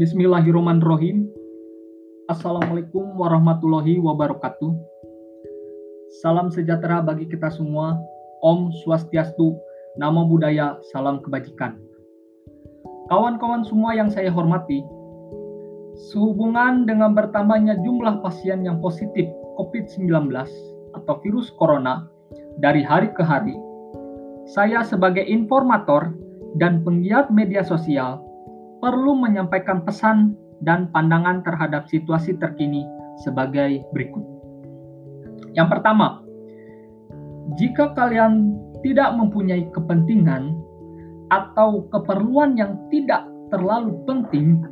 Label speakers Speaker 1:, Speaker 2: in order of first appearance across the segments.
Speaker 1: Bismillahirrahmanirrahim. Assalamualaikum warahmatullahi wabarakatuh. Salam sejahtera bagi kita semua. Om Swastiastu, Namo Buddhaya, Salam Kebajikan. Kawan-kawan semua yang saya hormati, sehubungan dengan bertambahnya jumlah pasien yang positif COVID-19 atau virus corona dari hari ke hari, saya sebagai informator dan penggiat media sosial perlu menyampaikan pesan dan pandangan terhadap situasi terkini sebagai berikut. Yang pertama, jika kalian tidak mempunyai kepentingan atau keperluan yang tidak terlalu penting,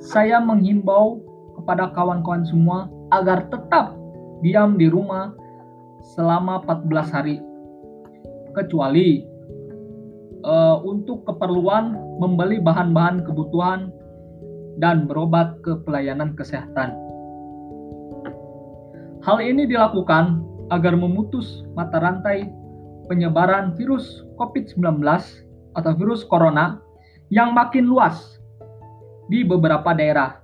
Speaker 1: saya menghimbau kepada kawan-kawan semua agar tetap diam di rumah selama 14 hari. Kecuali uh, untuk keperluan membeli bahan-bahan kebutuhan dan berobat ke pelayanan kesehatan. Hal ini dilakukan agar memutus mata rantai penyebaran virus COVID-19 atau virus corona yang makin luas di beberapa daerah.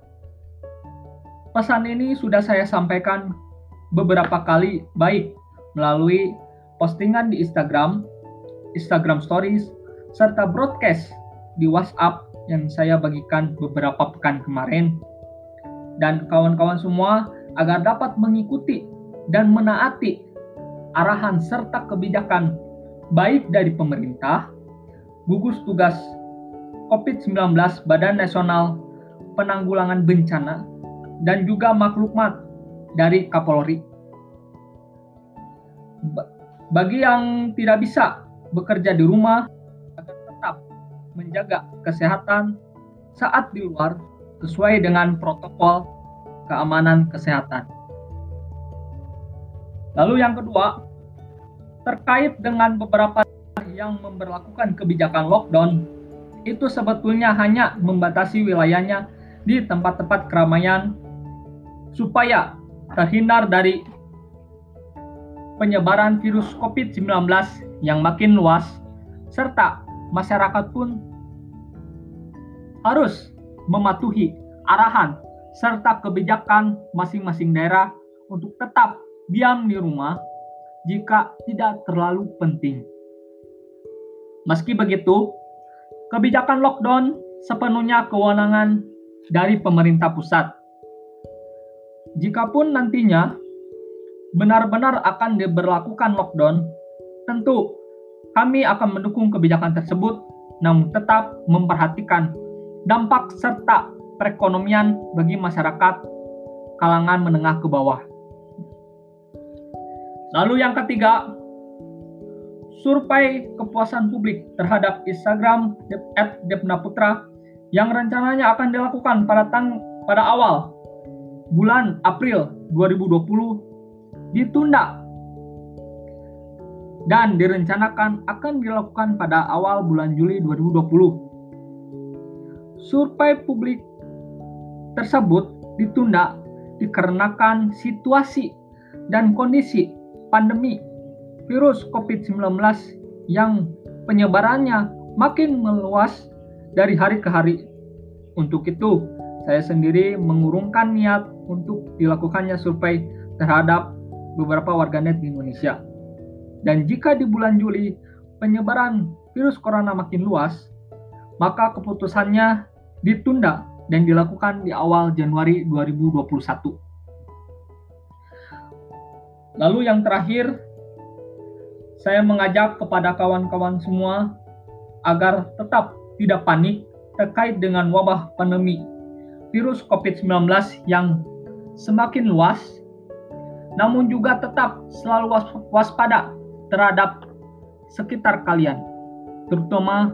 Speaker 1: Pesan ini sudah saya sampaikan beberapa kali baik melalui postingan di Instagram, Instagram Stories, serta broadcast di WhatsApp yang saya bagikan beberapa pekan kemarin. Dan kawan-kawan semua agar dapat mengikuti dan menaati arahan serta kebijakan baik dari pemerintah, gugus tugas COVID-19 Badan Nasional Penanggulangan Bencana, dan juga maklumat dari Kapolri. Bagi yang tidak bisa bekerja di rumah, menjaga kesehatan saat di luar sesuai dengan protokol keamanan kesehatan. Lalu yang kedua, terkait dengan beberapa yang memperlakukan kebijakan lockdown, itu sebetulnya hanya membatasi wilayahnya di tempat-tempat keramaian supaya terhindar dari penyebaran virus COVID-19 yang makin luas, serta masyarakat pun harus mematuhi arahan serta kebijakan masing-masing daerah untuk tetap diam di rumah jika tidak terlalu penting. Meski begitu, kebijakan lockdown sepenuhnya kewenangan dari pemerintah pusat. Jikapun nantinya benar-benar akan diberlakukan lockdown, tentu kami akan mendukung kebijakan tersebut, namun tetap memperhatikan dampak serta perekonomian bagi masyarakat kalangan menengah ke bawah. Lalu yang ketiga, survei kepuasan publik terhadap Instagram @depnaputra yang rencananya akan dilakukan pada tang pada awal bulan April 2020 ditunda dan direncanakan akan dilakukan pada awal bulan Juli 2020. Survei publik tersebut ditunda dikarenakan situasi dan kondisi pandemi virus COVID-19 yang penyebarannya makin meluas dari hari ke hari. Untuk itu, saya sendiri mengurungkan niat untuk dilakukannya survei terhadap beberapa warganet di Indonesia. Dan jika di bulan Juli penyebaran virus corona makin luas, maka keputusannya ditunda dan dilakukan di awal Januari 2021. Lalu yang terakhir, saya mengajak kepada kawan-kawan semua agar tetap tidak panik terkait dengan wabah pandemi virus COVID-19 yang semakin luas, namun juga tetap selalu waspada terhadap sekitar kalian, terutama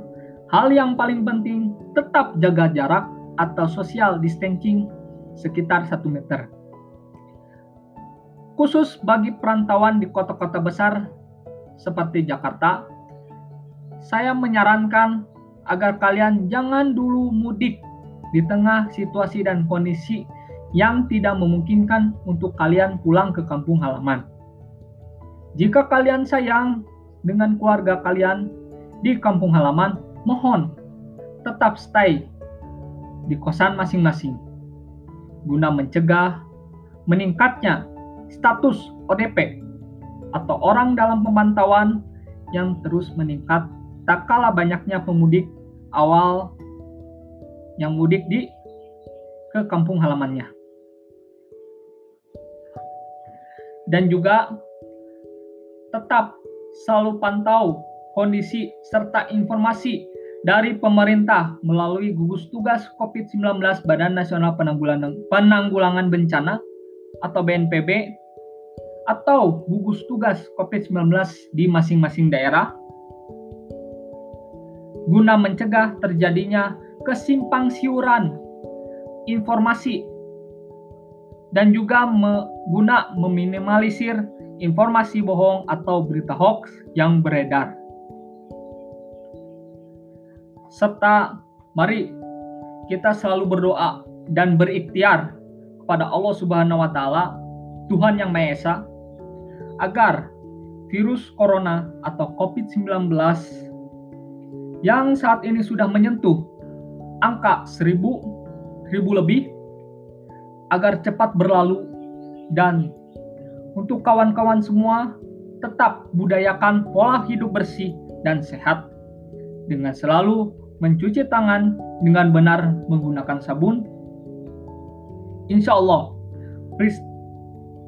Speaker 1: Hal yang paling penting, tetap jaga jarak atau social distancing sekitar 1 meter. Khusus bagi perantauan di kota-kota besar seperti Jakarta, saya menyarankan agar kalian jangan dulu mudik di tengah situasi dan kondisi yang tidak memungkinkan untuk kalian pulang ke kampung halaman. Jika kalian sayang dengan keluarga kalian di kampung halaman, mohon tetap stay di kosan masing-masing guna mencegah meningkatnya status ODP atau orang dalam pemantauan yang terus meningkat tak kalah banyaknya pemudik awal yang mudik di ke kampung halamannya. Dan juga tetap selalu pantau kondisi serta informasi dari pemerintah melalui gugus tugas COVID-19 Badan Nasional Penanggulangan Bencana atau BNPB atau gugus tugas COVID-19 di masing-masing daerah guna mencegah terjadinya kesimpang siuran informasi dan juga me, guna meminimalisir informasi bohong atau berita hoax yang beredar. Serta mari kita selalu berdoa dan berikhtiar kepada Allah Subhanahu wa taala, Tuhan yang Maha Esa, agar virus corona atau COVID-19 yang saat ini sudah menyentuh angka 1000 ribu lebih agar cepat berlalu dan untuk kawan-kawan semua tetap budayakan pola hidup bersih dan sehat dengan selalu mencuci tangan dengan benar menggunakan sabun, insya Allah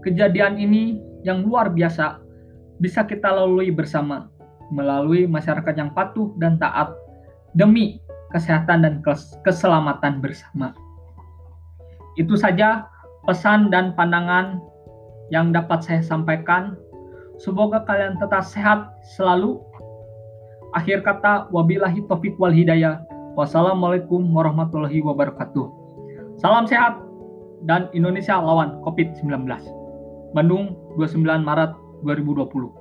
Speaker 1: kejadian ini yang luar biasa bisa kita lalui bersama melalui masyarakat yang patuh dan taat demi kesehatan dan keselamatan bersama. Itu saja pesan dan pandangan yang dapat saya sampaikan. Semoga kalian tetap sehat selalu Akhir kata, wabillahi taufik wal hidayah. Wassalamualaikum warahmatullahi wabarakatuh. Salam sehat dan Indonesia lawan COVID-19. Bandung 29 Maret 2020.